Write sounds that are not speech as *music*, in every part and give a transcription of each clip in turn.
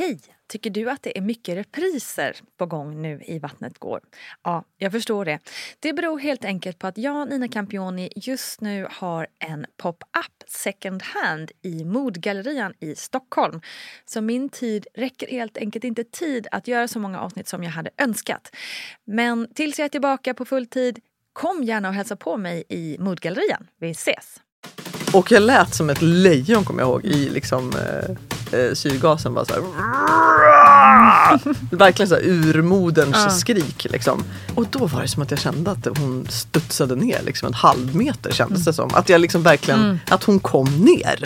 Hej! Tycker du att det är mycket repriser på gång nu i Vattnet går? Ja, jag förstår det. Det beror helt enkelt på att jag, Nina Campioni, just nu har en pop-up second hand i Modgallerian i Stockholm. Så min tid räcker helt enkelt inte tid att göra så många avsnitt som jag hade önskat. Men tills jag är tillbaka på full tid, kom gärna och hälsa på mig i Modgallerian. Vi ses! Och jag lät som ett lejon kommer jag ihåg i liksom eh, eh, syrgasen. Bara så här, *laughs* verkligen så här urmoderns Ja. skrik. Liksom. Och då var det som att jag kände att hon studsade ner liksom en halv meter kändes det som. Att jag liksom verkligen, att hon kom ner.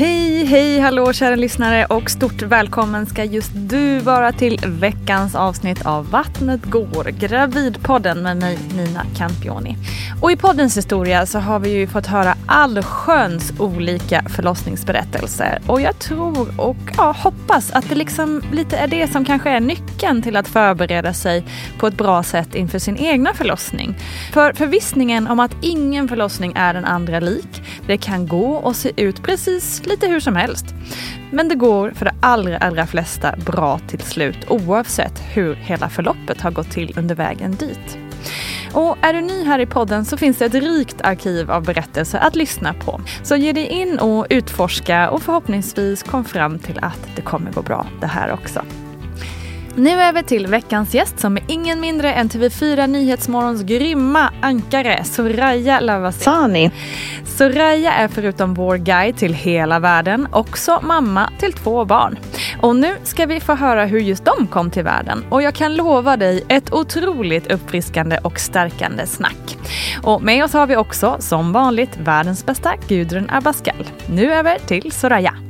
Hej, hej, hallå kära lyssnare och stort välkommen ska just du vara till veckans avsnitt av Vattnet går, Gravidpodden med mig Nina Campioni. Och i poddens historia så har vi ju fått höra allsköns olika förlossningsberättelser och jag tror och ja, hoppas att det liksom lite är det som kanske är nyckeln till att förbereda sig på ett bra sätt inför sin egna förlossning. För förvissningen om att ingen förlossning är den andra lik, det kan gå och se ut precis lite hur som helst. Men det går för de allra, allra flesta bra till slut oavsett hur hela förloppet har gått till under vägen dit. Och är du ny här i podden så finns det ett rikt arkiv av berättelser att lyssna på. Så ge dig in och utforska och förhoppningsvis kom fram till att det kommer gå bra det här också. Nu över till veckans gäst som är ingen mindre än TV4 Nyhetsmorgons grymma ankare Soraya Lavazani. Soraya är förutom vår guide till hela världen också mamma till två barn. Och nu ska vi få höra hur just de kom till världen. Och jag kan lova dig ett otroligt uppfriskande och stärkande snack. Och med oss har vi också, som vanligt, världens bästa Gudrun Abascal. Nu över till Soraya.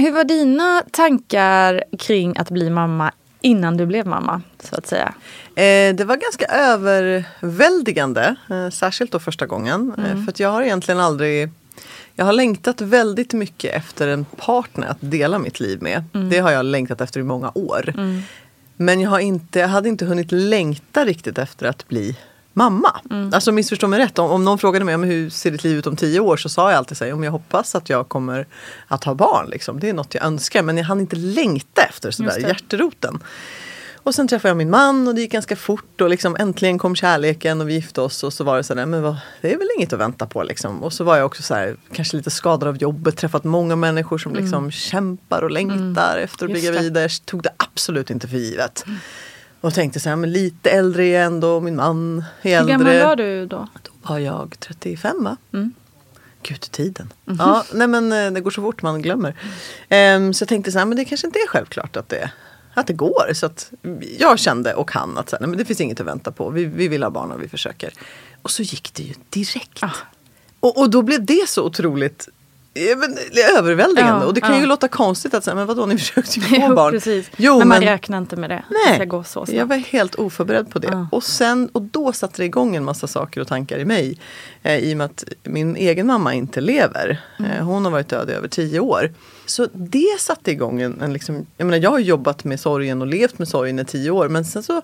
Hur var dina tankar kring att bli mamma innan du blev mamma, så att säga? Eh, det var ganska överväldigande, eh, särskilt då första gången. Eh, för att jag har egentligen aldrig jag har längtat väldigt mycket efter en partner att dela mitt liv med. Det har jag längtat efter i många år. Men jag, har inte, jag hade inte hunnit längta riktigt efter att bli mamma. Alltså missförstå mig rätt, om, om någon frågade mig men hur ser ditt liv ut om tio år så sa jag alltid så här, om jag hoppas att jag kommer att ha barn. Liksom. Det är något jag önskar men jag hann inte längta efter sådär, hjärteroten. Och sen träffade jag min man och det gick ganska fort och liksom äntligen kom kärleken och vi gifte oss och så var det sådär, men vad, det är väl inget att vänta på liksom. Och så var jag också så här, kanske lite skadad av jobbet, träffat många människor som liksom kämpar och längtar efter att bli Just det. gravida. Jag tog det absolut inte för givet. Och tänkte så här, men lite äldre är jag ändå, min man är Hur äldre. gammal var du då? Då var jag 35 va? Gud, tiden. Ja, nej men eh, det går så fort man glömmer. Ehm, så jag tänkte så här, men det kanske inte är självklart att det, att det går. Så att jag kände och han att så här, nej, men det finns inget att vänta på. Vi, vi vill ha barn och vi försöker. Och så gick det ju direkt. Och, och då blev det så otroligt Ja, men, det är överväldigande Ja, och det kan ja. ju låta konstigt att säga, men vadå ni försökte ju *laughs* få barn. precis. Jo, men man men- räknar inte med det. Nej, gå så snabbt. jag var helt oförberedd på det. Ja. Och, sen, och då satte det igång en massa saker och tankar i mig. Eh, I och med att min egen mamma inte lever. Mm. Eh, hon har varit död i över tio år. Så det satte igång en, en liksom, jag menar jag har jobbat med sorgen och levt med sorgen i tio år. Men sen så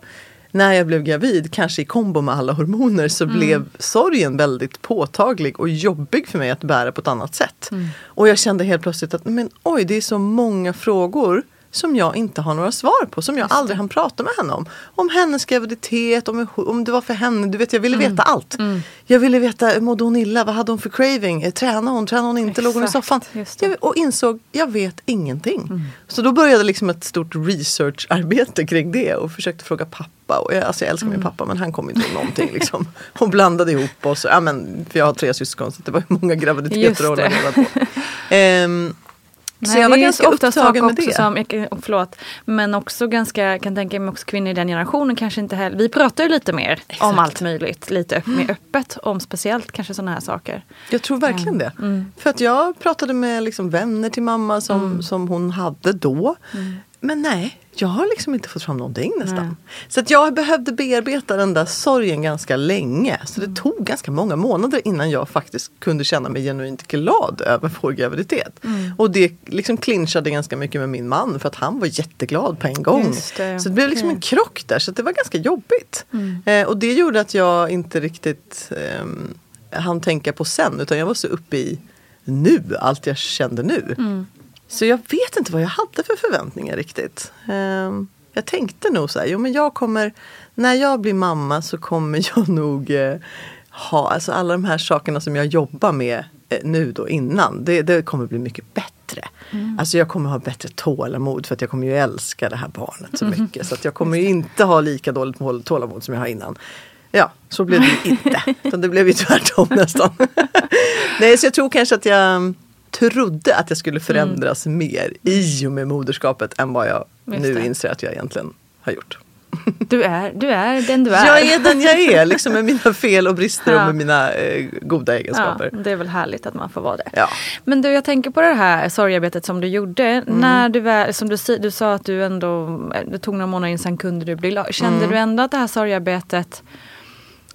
när jag blev gravid, kanske i kombo med alla hormoner, så Mm. blev sorgen väldigt påtaglig och jobbig för mig att bära på ett annat sätt. Mm. Och jag kände helt plötsligt att men, oj, det är så många frågor som jag inte har några svar på, som jag aldrig hann prata med henne om. Om hennes graviditet, om, om det var för henne, du vet jag ville Mm. veta allt. Jag ville veta, mådde hon illa, vad hade hon för craving, Eh, tränade hon, tränade hon inte, låg hon i Exakt, soffan? just. Mm. Jag, och insåg, jag vet ingenting. Så då började liksom ett stort researcharbete kring det och försökte fråga pappa. Och jag, alltså jag älskar min Mm. pappa men han kom inte ihåg någonting. Liksom. *laughs* Och blandade ihop oss. Ja, men, för jag har tre syskon så det var många Just graviditeter att hålla reda på. Ehm, så Nej, jag var ganska ofta upptagen med det. Som, och förlåt, men också ganska, kan tänka mig också kvinnor i den generationen kanske inte heller, vi pratar ju lite mer om Exakt. Mm. allt möjligt, lite öpp, mer öppet om speciellt kanske sådana här saker. Jag tror verkligen det. För att jag pratade med liksom vänner till mamma som, som hon hade då. Men nej, jag har liksom inte fått fram någonting nästan. Nej. Så att jag behövde bearbeta den där sorgen ganska länge. Så det tog ganska många månader innan jag faktiskt kunde känna mig genuint glad över vår graviditet. Och det liksom clinchade ganska mycket med min man för att han var jätteglad på en gång. Det, Så det blev liksom okej. en krock där så det var ganska jobbigt. Eh, och det gjorde att jag inte riktigt um, hann tänka på sen utan jag var så uppe i nu, allt jag kände nu. Så jag vet inte vad jag hade för förväntningar riktigt. Ehm, jag tänkte nog så här, jo men jag kommer, när jag blir mamma så kommer *laughs* jag nog eh, ha, alltså alla de här sakerna som jag jobbar med eh, nu då innan, det, det kommer bli mycket bättre. Alltså jag kommer ha bättre tålamod för att jag kommer ju älska det här barnet så mycket. Så att jag kommer ju inte ha lika dåligt tålamod som jag har innan. Ja, så blev det *laughs* inte. Utan det blev ju tvärtom nästan. *laughs* Nej, så jag tror kanske att jag trodde att jag skulle förändras mer i och med moderskapet än vad jag Just nu det. inser att jag egentligen har gjort. *laughs* Du är, du är den du är. Jag är den jag är, liksom med mina fel och brister och Ja. med mina eh, goda ja, egenskaper. det är väl härligt att man får vara det. Ja. Men du, jag tänker på det här sorgarbetet som du gjorde. Mm. När du väl, som du, du sa att du ändå, det tog några månader innan sen kunde du bli glad. Kände Mm. du ändå att det här sorgarbetet,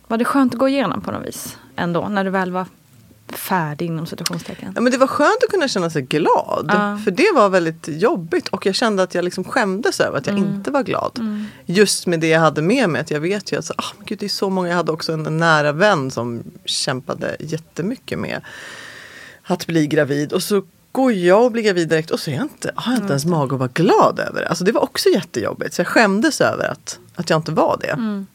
var det skönt att gå igenom på något vis? Ändå, när du väl var färdig inom situationstecken? Ja, men det var skönt att kunna känna sig glad. Ja. För det var väldigt jobbigt och jag kände att jag liksom skämdes över att jag Mm. inte var glad. Just med det jag hade med mig. Att jag vet ju att så, men gud, det är så många. Jag hade också en nära vän som kämpade jättemycket med att bli gravid. Och så går jag och blir gravid direkt och så är jag inte, har jag inte ens mage att vara glad över det. Alltså det var också jättejobbigt. Så jag skämdes över att, att jag inte var det.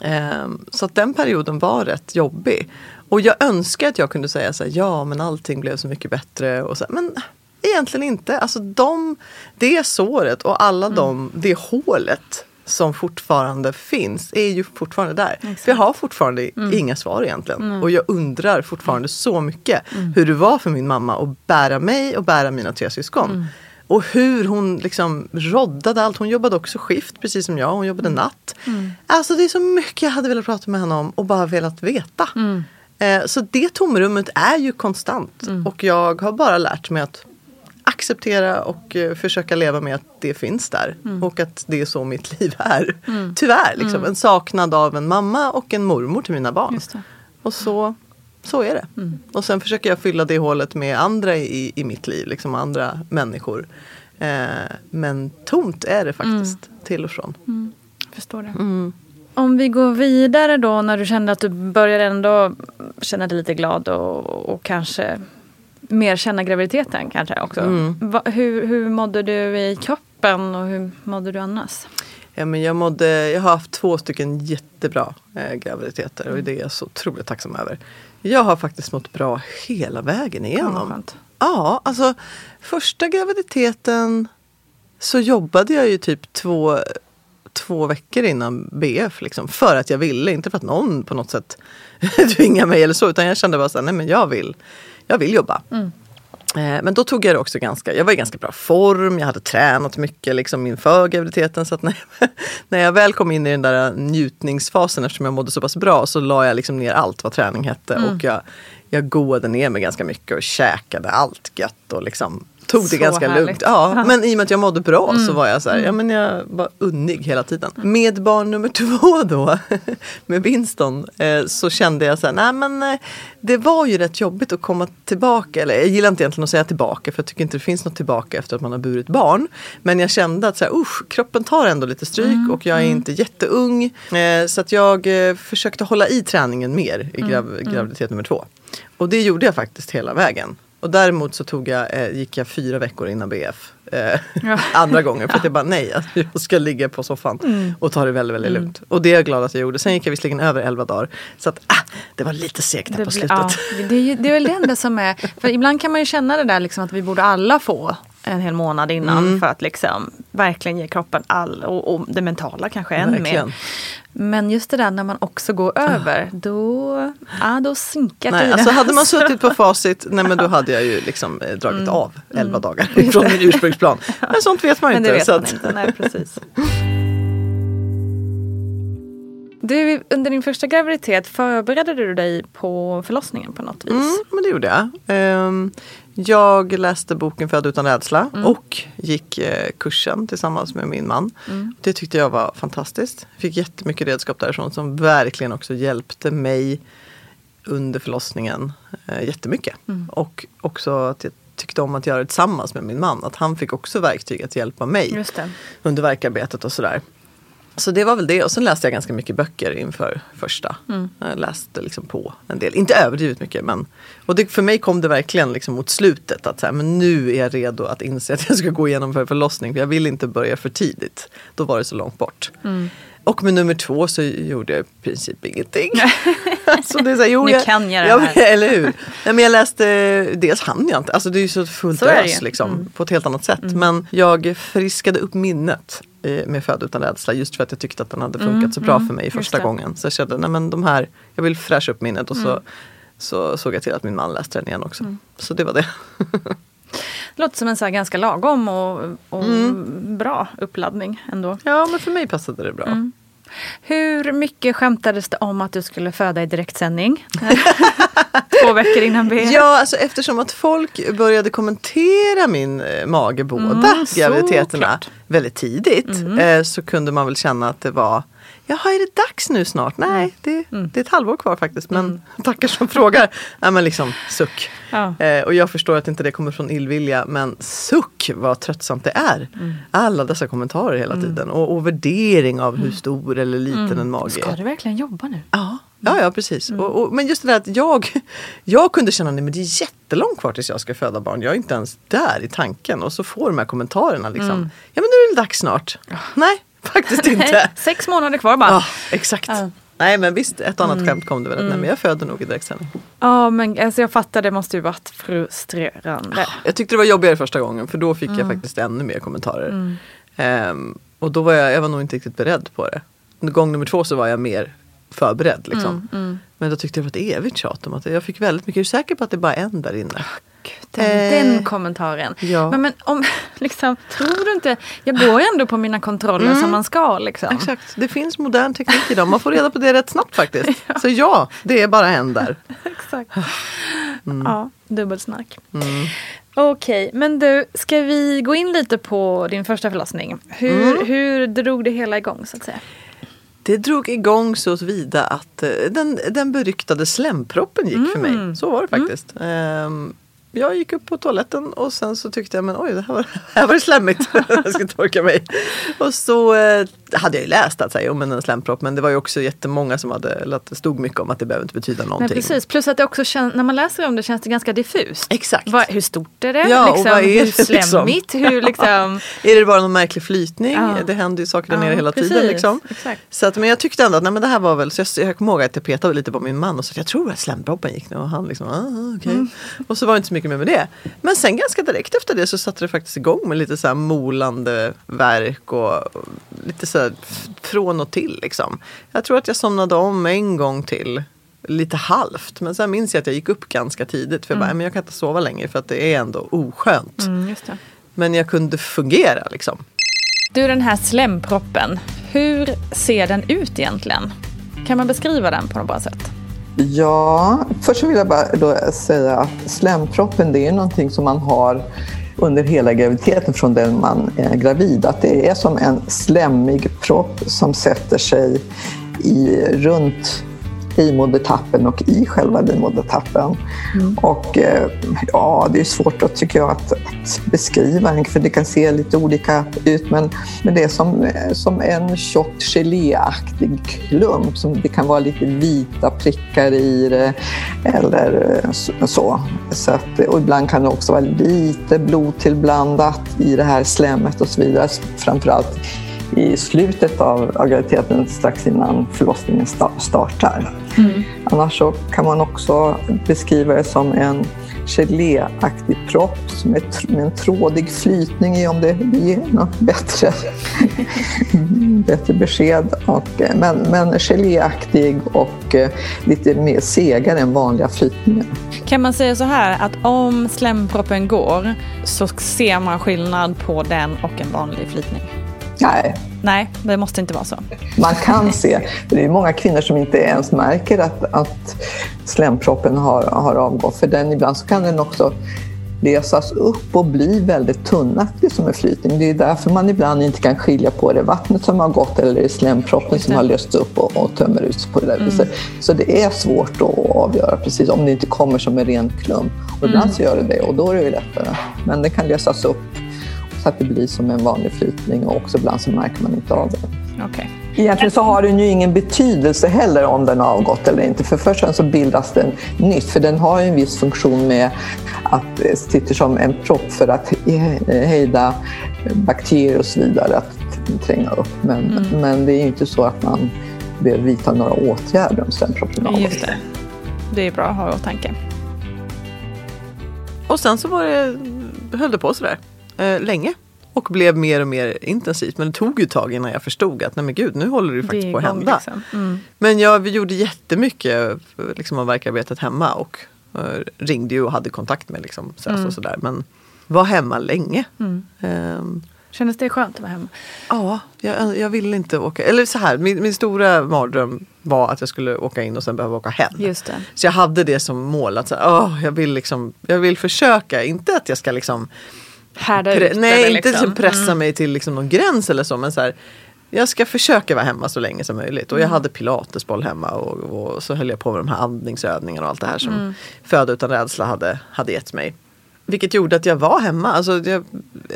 Ehm, så att den perioden var rätt jobbig. Och jag önskar att jag kunde säga så här, ja men allting blev så mycket bättre. Och så här, men egentligen inte. Alltså de, det såret och alla de, det hålet som fortfarande finns är ju fortfarande där. För jag har fortfarande inga svar egentligen. Och jag undrar fortfarande så mycket hur det var för min mamma att bära mig och bära mina tre syskon. Och hur hon liksom roddade allt. Hon jobbade också skift precis som jag. Hon jobbade natt. Alltså det är så mycket jag hade velat prata med henne om och bara velat veta. Eh, så det tomrummet är ju konstant. Och jag har bara lärt mig att acceptera och eh, försöka leva med att det finns där. Och att det är så mitt *laughs* liv är. Tyvärr, liksom, en saknad av en mamma och en mormor till mina barn. Och så, så är det. Och sen försöker jag fylla det hålet med andra i, i mitt liv, liksom andra människor. Eh, men tomt är det faktiskt till och från. Förstår det. Om vi går vidare då när du kände att du började ändå känna dig lite glad och, och kanske mer känna graviditeten kanske också. Mm. Va, hur, hur mådde du i kroppen och hur mådde du annars? Ja, men jag, mådde, jag har haft två stycken jättebra eh, graviditeter och det är jag så otroligt tacksam över. Jag har faktiskt mått bra hela vägen Ja, igenom. skönt. Ja, alltså första graviditeten så jobbade jag ju typ två, två veckor innan BF. Liksom, för att jag ville, inte för att någon på något sätt *laughs* tvingade mig eller så. Utan jag kände bara så här, nej men jag vill, jag vill jobba. Eh, Men då tog jag det också ganska, jag var i ganska bra form, jag hade tränat mycket liksom inför graviditeten. Så att *laughs* när, när jag väl kom in i den där njutningsfasen eftersom jag mådde så pass bra så la jag liksom ner allt vad träning hette. Och jag jag goade ner mig ganska mycket och käkade allt gött och liksom tog det Så ganska härligt. lugnt. Ja. Men i och med att jag mådde bra Mm. så var jag så här, ja men jag var unnig hela tiden. Med barn nummer *laughs* två då, *laughs* med Winston, eh, så kände jag så här, nej men eh, det var ju rätt jobbigt att komma tillbaka. Eller jag gillar inte egentligen att säga tillbaka för jag tycker inte det finns något tillbaka efter att man har burit barn. Men jag kände att så här, usch, kroppen tar ändå lite stryk Mm, och jag är inte jätteung. Eh, så att jag försökte hålla i träningen mer i grav- Mm, graviditet nummer två. Och det gjorde jag faktiskt hela vägen. Och däremot så tog jag, eh, gick jag fyra veckor innan BF. Eh, Ja. *laughs* andra gången för att jag bara nej, alltså, jag ska ligga på soffan Mm. och ta det väldigt, väldigt lugnt. Och det är jag glad att jag gjorde. Sen gick jag visserligen över 11 dagar. Så att ah, det var lite segt där på slutet. ja, det, är ju, det är väl det enda som är, för ibland kan man ju känna det där liksom att vi borde alla få en hel månad innan Mm. för att liksom verkligen ge kroppen all, och, och det mentala kanske ännu Verkligen. mer. Men just det där när man också går över, då, ja, då sinkar Nej, det. alltså hade man suttit på *laughs* facit, nej men då hade jag ju liksom eh, dragit Mm. av 11 dagar *laughs* från min ursprungsplan. Men sånt vet man ju *laughs* Men det inte. vet så man att- inte, nej precis. Du, under din första graviditet, förberedde du dig på förlossningen på något vis? Mm, men det gjorde jag. Ehm, jag läste boken Född utan rädsla Mm. och gick eh, kursen tillsammans med min man. Mm. Det tyckte jag var fantastiskt. Fick jättemycket redskap därifrån som verkligen också hjälpte mig under förlossningen eh, jättemycket. Mm. Och också att jag tyckte om att göra det tillsammans med min man. Att han fick också verktyg att hjälpa mig under verkarbetet och sådär. Så det var väl det. Och sen läste jag ganska mycket böcker inför första. Mm. Jag läste liksom på en del. Inte överdrivet mycket. Men, och det, för mig kom det verkligen liksom mot slutet. Att så här, men nu är jag redo att inse att jag ska gå igenom för förlossning. För jag vill inte börja för tidigt. Då var det så långt bort. Mm. Och med nummer två så gjorde jag i princip ingenting. *laughs* så det är så här, jo, Ni jag, kan göra ja, det här. *laughs* Eller hur. Nej, men jag läste, dels hann jag inte. Alltså det är ju så fullt Så ös liksom. Mm. På ett helt annat sätt. Men jag friskade upp minnet med Född utan rädsla. Just för att jag tyckte att den hade funkat Mm, så bra mm, för mig första gången. Så jag kände, nej men de här, jag vill fräscha upp minnet. Och så, Mm. så såg jag till att min man läste den igen också. Så det var det. Det *laughs* låter som en så ganska lagom och, och Mm. bra uppladdning ändå. ja men för mig passade det bra. Hur mycket skämtades det om att du skulle föda i direktsändning? *laughs* Två veckor innan B. Ja, alltså eftersom att folk började kommentera min eh, mage båda Mm, graviditeterna väldigt tidigt Mm. eh, så kunde man väl känna att det var Jaha, är det dags nu snart? Nej, det, Mm. det är ett halvår kvar faktiskt. Men *laughs* tackar som frågar. Nej, men liksom suck. Ja. Eh, och jag förstår att inte det kommer från illvilja men suck vad tröttsamt det är. Mm. Alla dessa kommentarer hela tiden. Och, och värdering av hur stor eller liten en mage Mm. Ska är. du verkligen jobba nu? Ja, ja, ja precis. Mm. Och, och, men just det där att jag, *laughs* jag kunde känna att det är jättelångt kvar tills jag ska föda barn. Jag är inte ens där i tanken. Och så får de här kommentarerna liksom. Mm. Ja men nu är det dags snart. Nej, *laughs* faktiskt inte. Sex månader kvar bara. Ja, exakt. Ja. Mm. Nej men visst, ett annat skämt kom det väl. Att, nej, men jag föder nog i direktsändning. Ja, men alltså jag fattar, det måste ju varit frustrerande. Jag tyckte det var jobbigare första gången för då fick Mm. jag faktiskt ännu mer kommentarer. Ehm, och då var jag, jag var nog inte riktigt beredd på det. Gång nummer två så var jag mer förberedd. Liksom. Mm, Men då tyckte jag det var ett evigt tjat om att jag fick väldigt mycket. Är du säker på att det bara är en där inne? Den, Eh, den kommentaren. ja. Men, men om, *laughs* liksom, tror du inte, jag går ju ändå på mina kontroller som man ska. Liksom. Mm. Exakt, det finns modern teknik idag. Man får reda på det rätt snabbt faktiskt. *laughs* Så ja, det är bara en där. *laughs* Exakt. Mm. Ja, dubbelsnack. Okej, men du, ska vi gå in lite på din första förlossning? Hur, Mm. hur drog det hela igång så att säga? Det drog igång så vida att eh, den, den beryktade slemproppen gick för mig. Så var det faktiskt. Ehm, jag gick upp på toaletten och sen så tyckte jag men oj det här var, *laughs* här var det slemmigt. *laughs* jag ska torka mig. Och så eh, hade jag ju läst att säga om en slempropp men det var ju också jättemånga som hade, eller att det stod mycket om att det behöver inte betyda Nej, någonting. precis. Plus att det också känns, när man läser om det känns det ganska diffust. Exakt. Vad, hur stort är det? Ja, och liksom, vad är hur det *laughs* liksom? slemmigt? Hur liksom... *laughs* Är det bara någon märklig flytning? Ja. Det händer ju saker där Ja, nere hela precis. tiden. Liksom. Exakt. Så att, men jag tyckte ändå att nej, men det här var väl, så jag, jag kommer ihåg att jag petade lite på min man och sa att jag tror att slemproppen gick nu och han liksom, ah, okej. Mm. Och så var det inte så mycket mer med det. Men sen ganska direkt efter det så satte det faktiskt igång med lite så här molande verk och och lite så här från och till liksom. Jag tror att jag somnade om en gång till. Lite halvt, men sen minns jag att jag gick upp ganska tidigt för jag bara, "Nej, men jag kan inte sova längre för att det är ändå oskönt. Mm, just det. Men jag kunde fungera liksom. Du, den här slemproppen, hur ser den ut egentligen? Kan man beskriva den på något bra sätt? Ja, först vill jag bara då säga att slemproppen det är någonting som man har under hela graviditeten från den man är gravid. Att det är som en slemmig propp som sätter sig i, runt livmodertappen och i själva livmodertappen. Mm. Och eh, ja, det är svårt att, tycker jag, att, att beskriva den, för det kan se lite olika ut. Men, men det är som, som en tjock geléaktig klump. Som, det kan vara lite vita prickar i det eller så. så att, och ibland kan det också vara lite blod tillblandat i det här slemmet och så vidare. Framförallt i slutet av, graviditeten strax innan förlossningen startar. Mm. Annars så kan man också beskriva det som en geléaktig propp med, med en trådig flytning i om det blir något bättre, *laughs* bättre besked. Och, men, men geléaktig och eh, lite mer segare än vanliga flytningar. Kan man säga så här att om slemproppen går så ser man skillnad på den och en vanlig flytning? Nej. Nej, det måste inte vara så. Man kan se. Det är många kvinnor som inte ens märker att, att slemproppen har, har avgått. För den, ibland så kan den också lösas upp och bli väldigt tunnaktig som en flytning. Det är därför man ibland inte kan skilja på det vattnet som har gått eller slemproppen som har lösts upp och, och tömmer ut på det där viset. Mm. Så det är svårt att avgöra precis om det inte kommer som en ren klump. Och ibland mm. så gör det det och då är det lättare. Men det kan lösas upp så att det blir som en vanlig flytning och också ibland så märker man inte av det. Okay. Egentligen så har den ju ingen betydelse heller om den har avgått eller inte. För först så bildas den nytt, för den har ju en viss funktion med att det sitter som en propp för att hejda bakterier och så vidare att tränga upp. Men, mm. men det är ju inte så att man behöver vidta några åtgärder om slemproppen har Just det. Det är bra att ha i åtanke. Och sen så var det, höll det på sådär eh, länge. Och blev mer och mer intensivt. Men det tog ju ett tag innan jag förstod att nej men gud, nu håller det faktiskt det på att hända. Liksom. Mm. Men jag, vi gjorde jättemycket liksom, av verkarbetet hemma och uh, ringde ju och hade kontakt med liksom, SÖS mm. och sådär. Men var hemma länge. Mm. Um, Kändes det skönt att vara hemma? Ja, jag, jag ville inte åka. Eller så här, min, min stora mardröm var att jag skulle åka in och sen behöva åka hem. Just det. Så jag hade det som mål att så här, oh, jag, vill liksom, jag vill försöka. Inte att jag ska liksom härda ut Nej, eller inte liksom. pressa mm. mig till liksom någon gräns eller så. Men så här, jag ska försöka vara hemma så länge som möjligt. Och jag mm. hade pilatesboll hemma och, och, så höll jag på med de här andningsövningarna och allt det här som mm. Föda utan rädsla hade, hade gett mig. Vilket gjorde att jag var hemma. Alltså jag,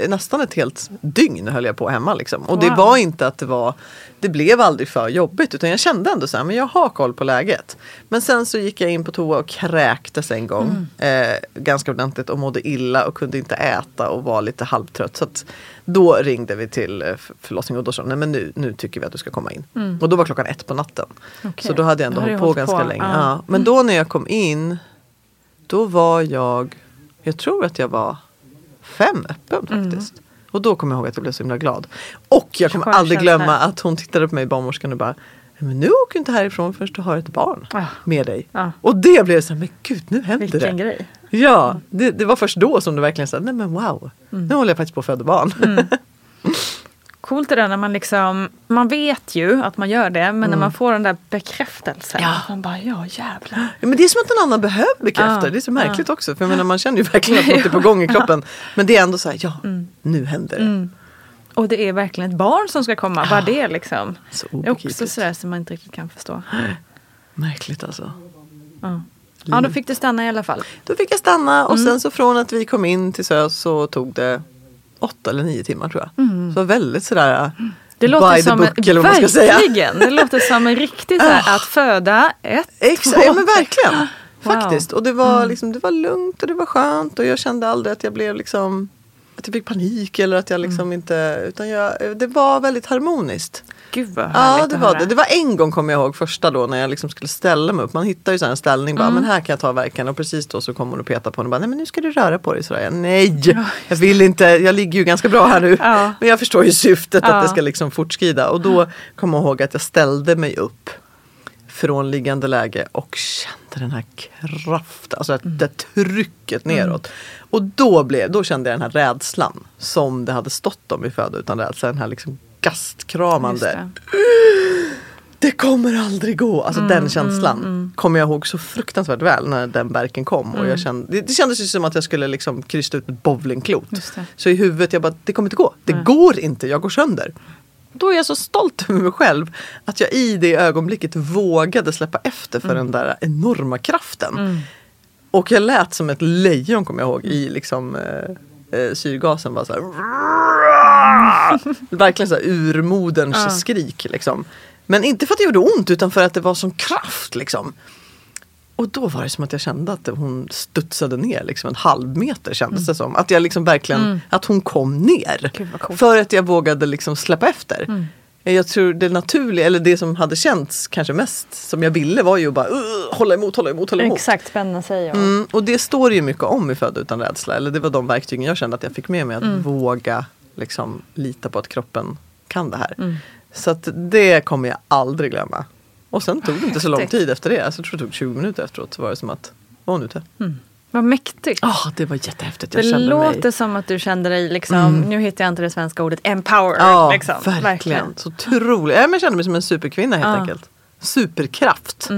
nästan ett helt dygn höll jag på hemma. Liksom. Och wow. det var inte att det var Det blev aldrig för jobbigt utan jag kände ändå så här, men jag har koll på läget. Men sen så gick jag in på toa och kräktes en gång. Mm. Eh, ganska ordentligt och mådde illa och kunde inte äta och var lite halvtrött. Så att då ringde vi till eh, förlossningen och då sa de, nej men nu, nu tycker vi att du ska komma in. Mm. Och då var klockan ett på natten. Okay. Så då hade jag ändå hållit på ganska på. länge. Ah. Ja. Men då när jag kom in då var jag jag tror att jag var fem öppen mm. faktiskt. Mm. Och då kommer jag ihåg att jag blev så himla glad. Och jag kommer aldrig glömma att hon tittade på mig, barnmorskan och bara men nu åker du inte härifrån förrän du har ett barn ah. med dig. Ah. Och det blev så här, men gud nu händer Vilken det. grej. Ja, det, det, var först då som det verkligen sa, nej men wow, mm. nu håller jag faktiskt på att föda barn. Mm. *laughs* coolt det när man liksom, man vet ju att man gör det men mm. när man får den där bekräftelsen. Ja. Man bara, ja jävlar. Ja, men det är som att någon annan behöver bekräfta. Ja. Det är så märkligt ja. också. För jag menar, man känner ju verkligen att något är på *laughs* gång i kroppen. Men det är ändå så här, ja mm. nu händer det. Mm. Och det är verkligen ett barn som ska komma. Vad det liksom. Så det är också sådär som man inte riktigt kan förstå. Märkligt alltså. Ja. ja, då fick du stanna i alla fall. Då fick jag stanna och mm. sen så från att vi kom in till SÖS så tog det åtta eller nio timmar tror jag. Mm. Så väldigt sådär det låter som book, eller säga. Det låter som en riktig så här, att föda ett, Exakt, ja men verkligen. Wow. Faktiskt. Och det var, mm. liksom, det var lugnt och det var skönt och jag kände aldrig att jag blev liksom att jag fick panik eller att jag liksom mm. inte, utan jag, det var väldigt harmoniskt. Gud vad Ja det var det. Det var en gång kommer jag ihåg första då när jag liksom skulle ställa mig upp. Man hittar ju så en ställning bara, mm. men här kan jag ta verkan och precis då så kommer hon och petar på den och bara, nej men nu ska du röra på dig. Jag, nej, jag vill inte, jag ligger ju ganska bra här nu. Ja. Men jag förstår ju syftet ja. att det ska liksom fortskrida. Och då kommer jag ihåg att jag ställde mig upp från liggande läge och kände den här kraften, alltså mm. det trycket neråt. Mm. Och då, blev, då kände jag den här rädslan som det hade stått om i Föda utan rädsla. Den här liksom gastkramande. det kommer aldrig gå. Alltså Mm, den känslan kommer jag ihåg så fruktansvärt väl när den verken kom. Och jag kände, det, det kändes ju som att jag skulle liksom krysta ut ett bowlingklot. Det. Så i huvudet jag bara, det kommer inte gå. Det går inte, jag går sönder. Då är jag så stolt över mig själv att jag i det ögonblicket vågade släppa efter för den där enorma kraften. Och jag lät som ett lejon kommer jag ihåg i liksom eh, eh, syrgasen. Bara så här, *laughs* Verkligen så här urmoderns skrik liksom. Men inte för att det gjorde ont utan för att det var sån kraft liksom. Och då var det som att jag kände att hon studsade ner liksom en halv meter kändes det som. Att jag liksom verkligen, att hon kom ner. För att jag vågade liksom släppa efter. Jag tror det naturliga, eller det som hade känts kanske mest som jag ville var ju att bara "Ugh, hålla emot, hålla emot, hålla emot. Exakt, spänna sig. Och... Mm, och det står ju mycket om i Född utan rädsla. Eller det var de verktygen jag kände att jag fick med mig. Att Mm. våga liksom, lita på att kroppen kan det här. Mm. Så att det kommer jag aldrig glömma. Och sen tog det inte så lång tid efter det. Alltså, jag tror det tog 20 minuter efteråt. Så var det som att, var hon ute? Vad mäktigt. Ah, det var jättehäftigt. Jag det kände låter mig... som att du kände dig, liksom, nu hittar jag inte det svenska ordet, empowered. Ja, liksom. verkligen. Så otroligt. Ja, men jag kände mig som en superkvinna helt Ja. enkelt. Superkraft.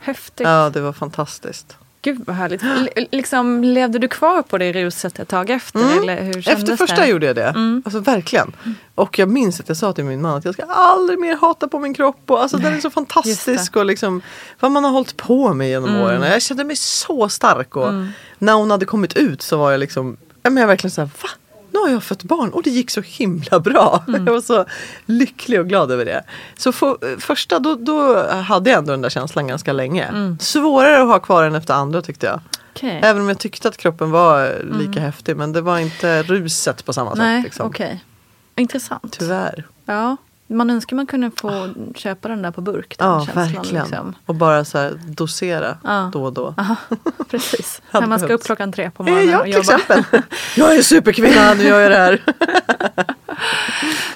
Häftigt. Ja, det var fantastiskt. Gud vad härligt. L- liksom, levde du kvar på det ruset ett tag efter? Eller hur kändes Efter första det? gjorde jag det. Alltså verkligen. Och jag minns att jag sa till min man att jag ska aldrig mer hata på min kropp. Och, alltså, den är så fantastisk. Och liksom, vad man har hållit på med genom åren. Jag kände mig så stark. Och När hon hade kommit ut så var jag liksom, ja, men jag verkligen så här, va? Nu har jag fött barn och det gick så himla bra. Jag var så lycklig och glad över det. Så för, första då, då hade jag ändå den där känslan ganska länge. Svårare att ha kvar den efter andra tyckte jag. Okej. Även om jag tyckte att kroppen var lika häftig men det var inte ruset på samma Nej, sätt. Liksom. okej. Intressant. Tyvärr. Ja, man önskar man kunde få köpa den där på burk. Ja, verkligen. Liksom. Och bara så här dosera Ja. då och då. Aha, *laughs* precis. När man ska upp klockan tre på Eh, morgonen ja, och jobba. exempel. *laughs* jag är superkvinna, nu gör jag det här. *laughs*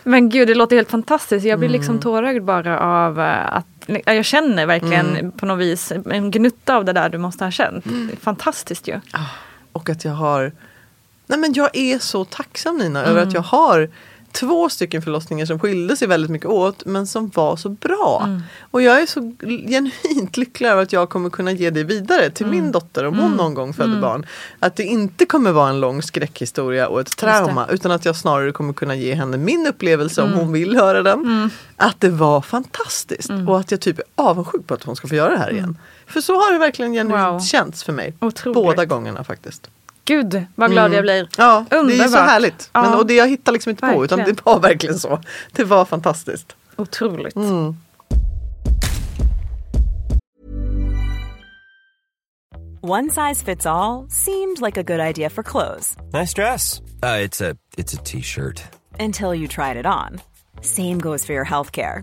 Men gud, det låter helt fantastiskt. Jag blir Mm. liksom tårögd bara av eh, att ja, jag känner verkligen Mm. på något vis en gnutta av det där du måste ha känt. Mm. Fantastiskt ju. Och att jag har Nej men jag är så tacksam Nina Mm. över att jag har två stycken förlossningar som skilde sig väldigt mycket åt men som var så bra. Mm. Och jag är så genuint lycklig över att jag kommer kunna ge det vidare till Mm. min dotter om hon någon gång föder barn. Att det inte kommer vara en lång skräckhistoria och ett trauma utan att jag snarare kommer kunna ge henne min upplevelse Mm. om hon vill höra den. Att det var fantastiskt och att jag typ är avundsjuk på att hon ska få göra det här igen. För så har det verkligen genuint Mm. Wow. känts för mig. Otroligt. Båda gångerna faktiskt. Gud vad glad jag blir. Mm. Ja, det är så Underbart. härligt. Men, Ja. och det jag hittar liksom inte på utan Verkligen. det var verkligen så. Det var fantastiskt. Otroligt. Mm. One size fits all seemed like a good idea for clothes Nice dress. Uh, it's a it's a t-shirt. until you tried it on. Same goes for your healthcare.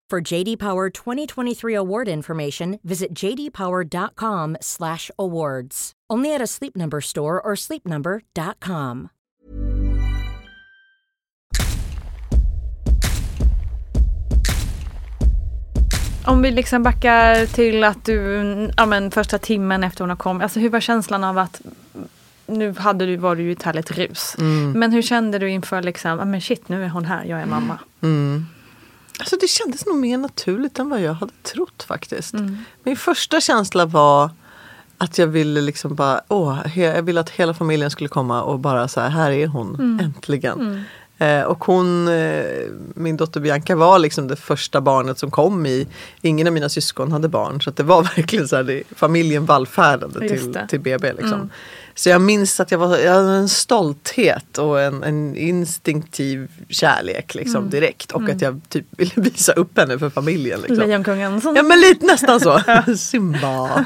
For JD Power 2023 award information, visit jdpower.com/awards. Only at a Sleep Number store or sleepnumber.com. Om vi liksom backar till att du, ja men första timmen efter hon har kommit, alltså hur var känslan av att nu hade du, var du ju i ett härligt rus. Men hur kände du inför liksom, ja men shit nu är hon här, jag är mamma. Alltså det kändes nog mer naturligt än vad jag hade trott faktiskt. Min första känsla var att jag ville liksom bara, åh, jag ville att hela familjen skulle komma och bara så här, här är hon, äntligen. Eh, och hon, eh, min dotter Bianca var liksom det första barnet som kom i, ingen av mina syskon hade barn så det var *laughs* verkligen så här, det, familjen vallfärdade till, till BB liksom. Så jag minns att jag, var, jag hade en stolthet och en, en instinktiv kärlek liksom direkt och att jag typ *laughs* ville visa upp henne för familjen. Liksom. Lejonkungen. Ja men lite nästan så. *laughs* *laughs* Simba.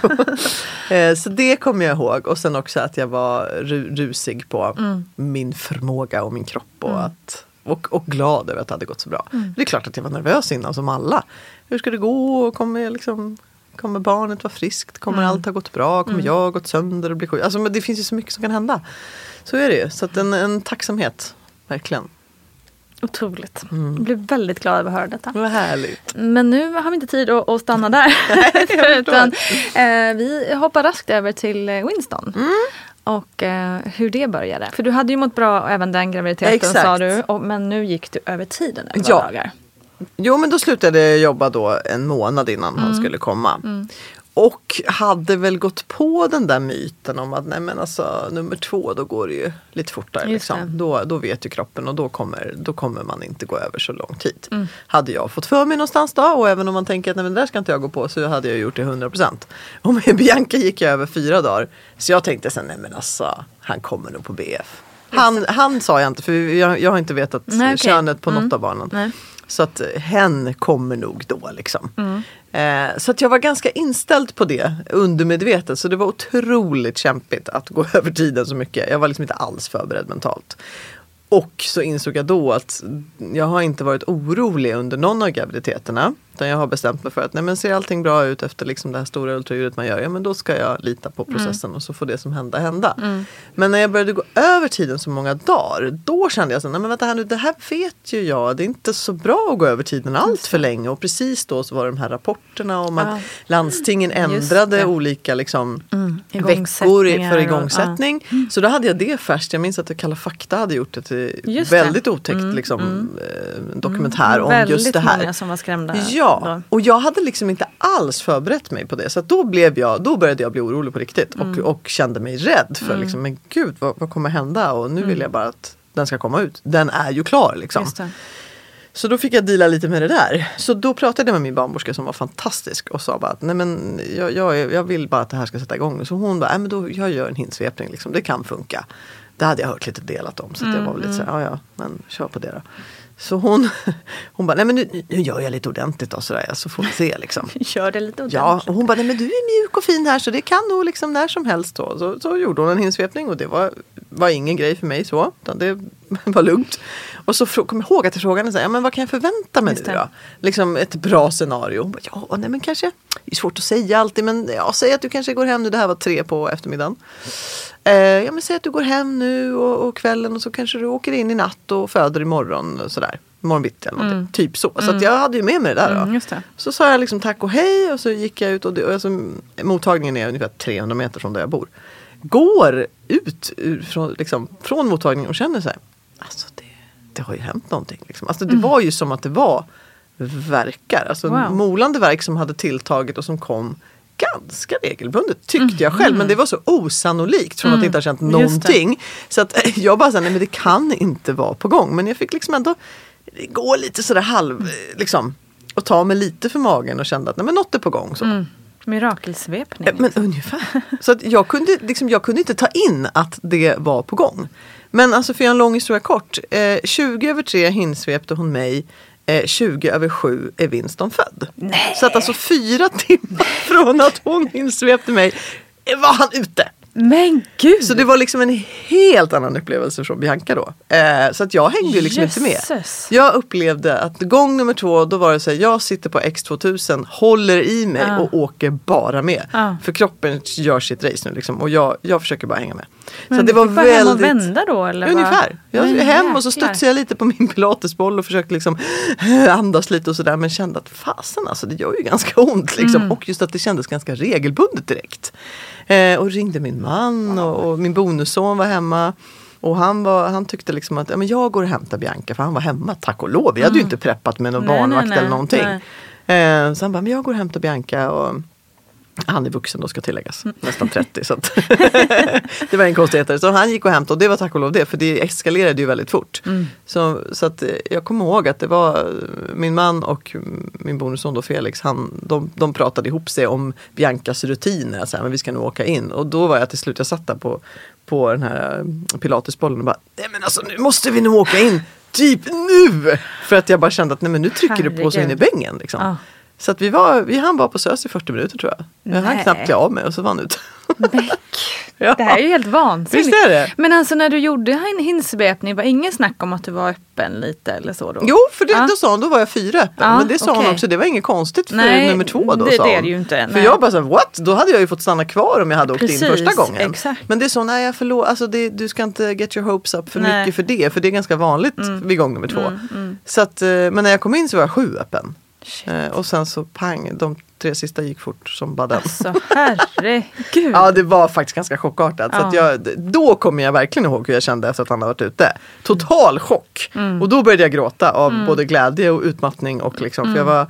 Eh, så det kommer jag ihåg. Och sen också att jag var ru- rusig på min förmåga och min kropp. Och, att, och, och glad över att det hade gått så bra. Det är klart att jag var nervös innan som alla. Hur ska det gå? Kommer, jag liksom, kommer barnet vara friskt? Kommer allt ha gått bra? Kommer jag ha gått sönder och bli sjuk? Alltså, men det finns ju så mycket som kan hända. Så är det ju. Så en, en tacksamhet. Verkligen. Otroligt. Jag blev väldigt glad över att höra detta. Vad härligt. Men nu har vi inte tid att, att stanna där. *laughs* *laughs* Utan, eh, vi hoppar raskt över till eh, Winston. Mm. Och eh, hur det började. För du hade ju mått bra även den graviditeten Exakt. sa du. Och, men nu gick du över tiden elva Ja. dagar. Jo men då slutade jag jobba då en månad innan han skulle komma. Och hade väl gått på den där myten om att nej men alltså nummer två då går det ju lite fortare. Liksom. Då, då vet ju kroppen och då kommer, då kommer man inte gå över så lång tid. Hade jag fått för mig någonstans då och även om man tänker att nej men det där ska inte jag gå på så hade jag gjort det 100%. Och med *laughs* Bianca gick jag över fyra dagar. Så jag tänkte sen nej men alltså han kommer nog på BF. Han, han sa jag inte för jag, jag har inte vetat Nej, okej. könet på något av barnen. Nej. Så att hen kommer nog då liksom. Mm. Eh, så att jag var ganska inställd på det undermedvetet. Så det var otroligt kämpigt att gå *laughs* över tiden så mycket. Jag var liksom inte alls förberedd mentalt. Och så insåg jag då att jag har inte varit orolig under någon av graviditeterna. Utan jag har bestämt mig för att nej, men ser allting bra ut efter liksom det här stora ultraljudet man gör. Ja men då ska jag lita på processen och så får det som hända hända. Men när jag började gå över tiden så många dagar. Då kände jag så nej men vänta här nu det här vet ju jag. Det är inte så bra att gå över tiden allt för länge. Och precis då så var de här rapporterna om att landstingen ändrade olika liksom, veckor Igångsättningar för och- igångsättning. Så då hade jag det färskt. Jag minns att Kalla fakta hade gjort ett Just det. Mm, väldigt otäckt liksom, eh, dokumentär om Väldigt just det här. många som var skrämda. Ja, då. och jag hade liksom inte alls förberett mig på det. Så då, blev jag, då började jag bli orolig på riktigt Mm. och, och kände mig rädd för liksom, men gud vad, vad kommer hända? Och nu vill jag bara att den ska komma ut. Den är ju klar liksom. Mm. Så då fick jag deala lite med det där. Så då pratade jag med min barnmorska som var fantastisk och sa bara att nej men jag, jag, jag vill bara att det här ska sätta igång. Så hon bara, nej men då jag gör en hinsvepning liksom, det kan funka. Det hade jag hört lite delat om så att jag var väl lite så här, ja ja, men kör på det då. Så hon, *laughs* hon bara, nej men nu, nu gör jag lite ordentligt då sådär, så får vi se liksom. *laughs* Gör det lite Ja, ordentligt. och hon bara, nej men du är mjuk och fin här så det kan nog liksom när som helst då. Så, så gjorde hon en hinsvepning och det var, var ingen grej för mig så. Det *laughs* var lugnt. Och så kom jag ihåg att jag frågade så här, ja, men vad kan jag förvänta mig Just nu då? Liksom ett bra scenario. Ja nej men kanske, det är svårt att säga alltid men ja, säg att du kanske går hem nu, det här var tre på eftermiddagen. Eh, ja men säg att du går hem nu och, och kvällen och så kanske du åker in i natt och föder imorgon och sådär. Imorgon bitti eller någonting. Typ så. Så att jag hade ju med mig det där då. Mm, just det. Så sa jag liksom tack och hej och så gick jag ut och, det, och alltså, mottagningen är ungefär 300 meter från där jag bor. går ut ur, från, liksom, från mottagningen och känner så här, alltså det, det har ju hänt någonting. Liksom. Alltså, det var ju som att det var verkar, alltså Wow. molande verk som hade tilltagit och som kom ganska regelbundet tyckte jag själv. Men det var så osannolikt från att inte ha känt Mm. Någonting. Så att *laughs* jag bara sa, nej men det kan inte vara på gång. Men jag fick liksom ändå gå lite sådär halv, liksom. Och ta mig lite för magen och kände att nej men något är på gång. Så. Mm. Mirakelsvepning. Men ungefär. Så att jag, kunde, liksom, jag kunde inte ta in att det var på gång. Men alltså för att göra en lång historia kort. Eh, 20 över 3 hinsvepte hon mig. Eh, 20 över 7 är Winston född. Så att alltså fyra timmar *laughs* från att hon hinsvepte mig var han ute. Men gud! Så det var liksom en helt annan upplevelse från Bianca då. Eh, så att jag hängde ju liksom inte med. Jag upplevde att gång nummer två då var det så här, jag sitter på X2000, håller i mig Ja. och åker bara med. Ja. För kroppen gör sitt race nu liksom, och jag, jag försöker bara hänga med. Men så det var bara hem och väldigt... vända då eller? Ungefär. Jag Men hem och så studsade jag lite på min pilatesboll och försökte liksom andas lite och sådär. Men kände att fasen alltså det gör ju ganska ont. Liksom. Mm. Och just att det kändes ganska regelbundet direkt. Eh, och ringde min man och, och min bonusson var hemma. Och han, var, han tyckte liksom att ja, men jag går och hämtar Bianca för han var hemma tack och lov. Vi hade ju inte preppat med någon Mm. Nej, nej, barnvakt nej, eller någonting. nej. Eh, så han bara, men jag går och hämtar Bianca. Och, han är vuxen då ska tilläggas, Mm. nästan 30. Så *laughs* det var en konstighet. Så han gick och hämtade och det var tack och lov det för det eskalerade ju väldigt fort. Mm. Så, så att eh, jag kommer ihåg att det var eh, min man och min bonusson då Felix, han, de, de pratade ihop sig om Biancas rutiner. Så här, men vi ska nog åka in. Och då var jag till slut, jag satt där på, på den här eh, pilatesbollen och bara, nej men alltså nu måste vi nog åka in. Typ nu! För att jag bara kände att nej men nu trycker det på sig in i Herregud. bängen. Liksom. Ja. Så att vi, var, vi hann vara på SÖS i 40 minuter tror jag. Jag hann knappt klä av mig och så var han ute. *laughs* Ja. Det här är ju helt vansinnigt. Visst är det? Men alltså när du gjorde en hinsvepning var ingen snack om att du var öppen lite eller så då? Jo, för det, Ja. då sa hon, då var jag fyra öppen. Ja, men det sa hon okej. också, det var inget konstigt för Nej, nummer två då det- sa det är hon. det ju inte, För nej. jag bara så här, what? Då hade jag ju fått stanna kvar om jag hade åkt in Precis, första gången. exakt. Men det är så, nej jag förlåt, alltså det, du ska inte get your hopes up för Nej. Mm. mycket för det. För det är ganska vanligt vid gång nummer två. Så att, eh, men när jag kom in så var jag sju öppen. Eh, och sen så pang, de tre sista gick fort som bara den. Så herregud. Ja det var faktiskt ganska chockartat. Så Ja. att jag, då kommer jag verkligen ihåg hur jag kände efter att han hade varit ute. Total chock. Mm. Och då började jag gråta av både glädje och utmattning. Och liksom, För jag Mm. var,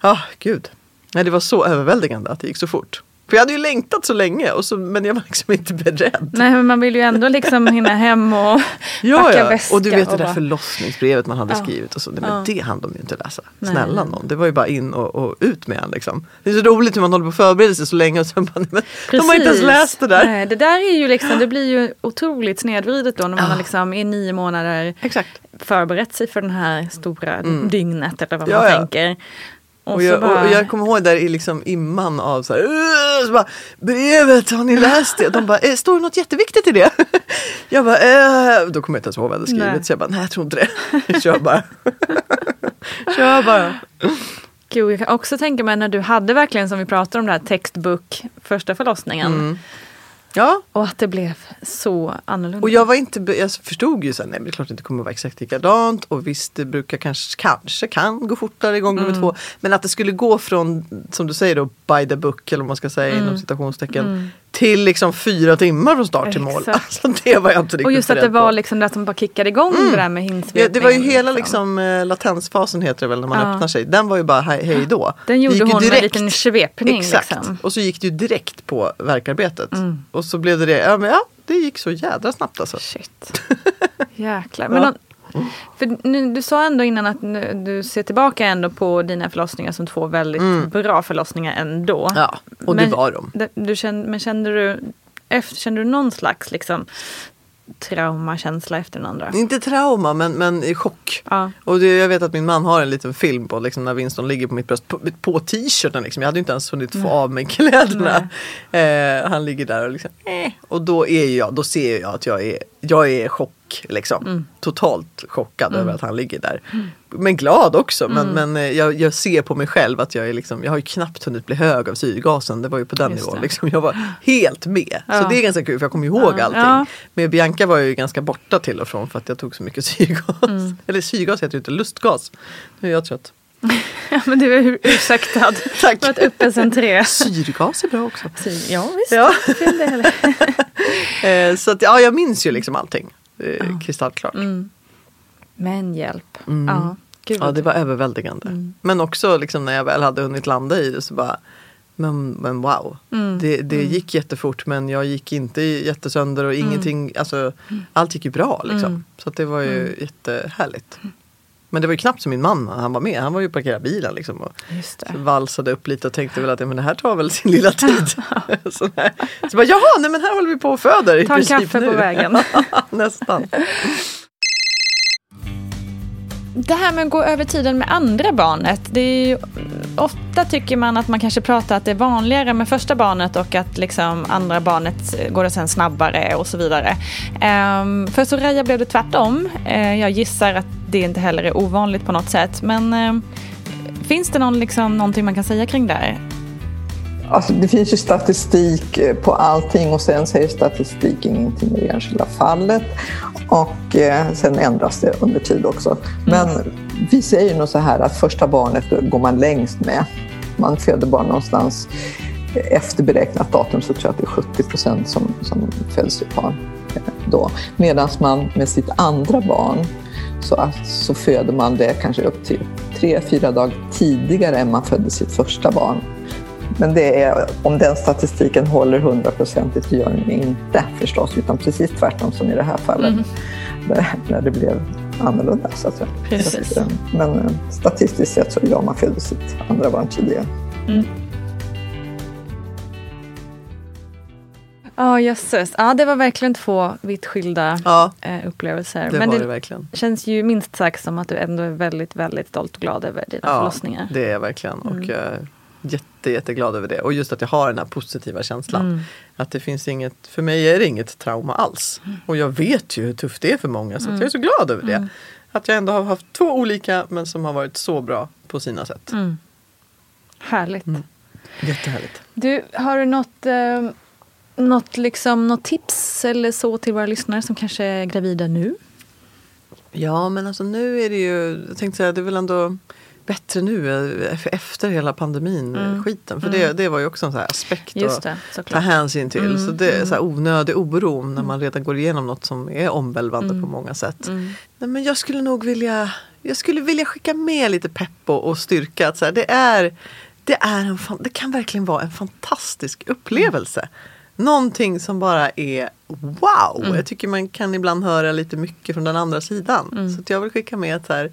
ja gud. Nej, det var så överväldigande att det gick så fort. För jag hade ju längtat så länge och så, men jag var liksom inte beredd. Nej men man vill ju ändå liksom hinna hem och *laughs* Ja, packa ja. väska. Och du vet det där förlossningsbrevet man hade Ja. skrivit och så. Nej, Ja. men det hann de ju inte läsa. Snälla nej. någon. Det var ju bara in och, och ut med en liksom. Det är så roligt hur man håller på att förbereda sig så länge och sen bara, men de har inte ens läst det där. Nej, det där är ju liksom, det blir ju otroligt snedvridet då när man har liksom i nio månader Exakt. förberett sig för den här stora dygnet eller vad Mm. Ja, man ja. tänker. Och, jag, och jag kommer ihåg där i liksom imman av så här, så bara, brevet, har ni läst det? De bara, "Eh, står det något jätteviktigt i det? *laughs* Jag bara, eh. då kommer jag inte ens ihåg vad jag hade skrivit. Nej. Så jag bara, nej jag tror inte det. *laughs* Kör bara. *laughs* Kör bara. Gud, jag kan också tänka mig när du hade verkligen som vi pratade om det här textbook första förlossningen. Mm. Ja, Och att det blev så annorlunda. och jag var inte, jag förstod ju sen, nej det är klart det inte kommer att vara exakt likadant. Och visst det brukar kanske, kanske kan gå fortare gång nummer två. Men att det skulle gå från, som du säger då, by the book eller vad man ska säga inom citationstecken. Till liksom fyra timmar från start till mål. Alltså det var jag inte riktigt och just att det var liksom det som bara kickade igång det där med hinsvepning. Ja, det var ju hela liksom, eh, latensfasen heter det väl när man Ja. öppnar sig. Den var ju bara hej, hej då. Den gjorde hon med en liten svepning. Exakt. Liksom. Mm. Och så gick det ju direkt på verkarbetet. Och så blev det det. Ja, men ja, det gick så jädra snabbt alltså. Shit. *laughs* Jäklar. Men Ja. För nu, du sa ändå innan att nu, du ser tillbaka ändå på dina förlossningar som två väldigt bra förlossningar ändå. Mm. Ja, och det var de. Du kände, men kände du, efter, kände du någon slags liksom, traumakänsla efter den andra? Inte trauma men, men chock. Ja. Och det, jag vet att min man har en liten film på liksom, när Winston ligger på mitt bröst på, på t-shirten. Liksom. Jag hade inte ens hunnit få av mig kläderna. Eh, han ligger där och liksom eh. Och då är jag, då ser jag att jag är, jag är chock. Liksom. Mm. Totalt chockad över att han ligger där. Men glad också. Men, Mm. men eh, jag, jag ser på mig själv att jag är liksom, jag har ju knappt hunnit bli hög av syrgasen. Det var ju på den Just nivån. Liksom. Jag var helt med. Ja. Så det är ganska kul för jag kommer ihåg Ja. allting. Ja. Men Bianca var jag ju ganska borta till och från för att jag tog så mycket *laughs* syrgas. Mm. Eller syrgas heter det inte, lustgas. Nu är jag trött. Ja, *laughs* men du är ursäktad. *laughs* Tack. Varit uppe sen tre. Syrgas är bra också. Ja, visst. Ja. Eh, så att, ja, jag minns ju liksom allting. Eh, kristallklart. Men hjälp. Ja, gud. Ja, det var överväldigande. Men också liksom när jag väl hade hunnit landa i det så bara men, men wow. Det, det gick jättefort men jag gick inte jättesönder och ingenting, alltså allt gick ju bra liksom. Så det var ju jättehärligt. Men det var ju knappt som min man han var med. Han var ju parkerad bilen liksom och valsade upp lite och tänkte väl att ja, men det här tar väl sin lilla tid. *laughs* så, där. så bara, jaha, nej men här håller vi på och föder Ta en kaffe nu. på vägen. *laughs* Nästan. Det här med att gå över tiden med andra barnet. Det är ju, ofta tycker man att man kanske pratar att det är vanligare med första barnet och att liksom andra barnet går det sen snabbare och så vidare. Um, för Soraya blev det tvärtom. Uh, jag gissar att det inte heller är ovanligt på något sätt. Men uh, finns det någon, liksom, någonting man kan säga kring det här? Alltså, det finns ju statistik eh, på allting och sen säger statistiken ingenting i det enskilda fallet. Och eh, sen ändras det under tid också. Men vi säger nog så här att första barnet går man längst med. Man föder barn någonstans efter beräknat datum så tror jag att det är 70 procent som, som föds i barn eh, då. Medan man med sitt andra barn så, att, så föder man det kanske upp till tre, fyra dagar tidigare än man födde sitt första barn. Men det är, om den statistiken håller hundraprocentigt, det gör den inte förstås, utan precis tvärtom som i det här fallet. Där, när det blev annorlunda. Så att. Precis. Så att, eh, men eh, statistiskt sett så ja, man födde sitt andra barn tidigare. Ja, jösses. Ja, det var verkligen två vitt skilda Ja, eh, upplevelser. det Men var det det verkligen. känns ju minst sagt som att du ändå är väldigt, väldigt stolt och glad över dina Ja, förlossningar. det är jag verkligen. Och jag är jätte, jätteglad över det. Och just att jag har den här positiva känslan. Att det finns inget, för mig är det inget trauma alls. Och jag vet ju hur tufft det är för många. Så jag är så glad över det. Att jag ändå har haft två olika men som har varit så bra på sina sätt. Härligt. Jättehärligt. Du, har du något, eh, något, liksom, något tips eller så till våra lyssnare som kanske är gravida nu? Ja men alltså nu är det ju, jag tänkte säga det är väl ändå bättre nu eh, efter hela pandemin eh, skiten. För det, det var ju också en sån aspekt Just att det, ta såklart. hänsyn till. Så det är så här onödig oro när man redan går igenom något som är omvälvande på många sätt. Nej, men jag skulle nog vilja, jag skulle vilja skicka med lite pepp och, och styrka. Att så här, det, är, det, är en, det kan verkligen vara en fantastisk upplevelse. Någonting som bara är wow. Jag tycker man kan ibland höra lite mycket från den andra sidan. Så att jag vill skicka med att så här,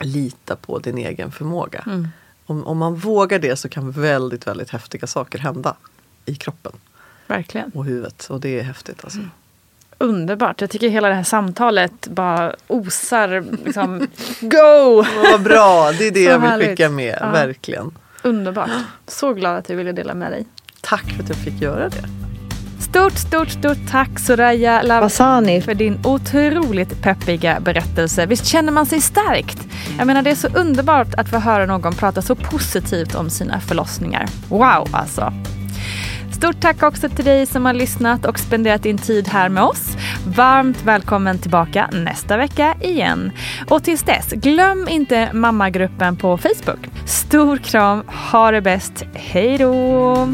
Lita på din egen förmåga. Om, om man vågar det så kan väldigt, väldigt häftiga saker hända i kroppen Verkligen. och huvudet. Och det är häftigt alltså. Underbart. Jag tycker hela det här samtalet bara osar liksom, *laughs* go! Vad bra, det är det *laughs* Så jag vill härligt. skicka med. Ja. Verkligen. Underbart. Så glad att du ville dela med dig. Tack för att jag fick göra det. Stort, stort, stort tack Soraya Lavasani för din otroligt peppiga berättelse. Visst känner man sig stärkt? Jag menar det är så underbart att få höra någon prata så positivt om sina förlossningar. Wow alltså! Stort tack också till dig som har lyssnat och spenderat din tid här med oss. Varmt välkommen tillbaka nästa vecka igen. Och tills dess, glöm inte mammagruppen på Facebook. Stor kram, ha det bäst, hej då!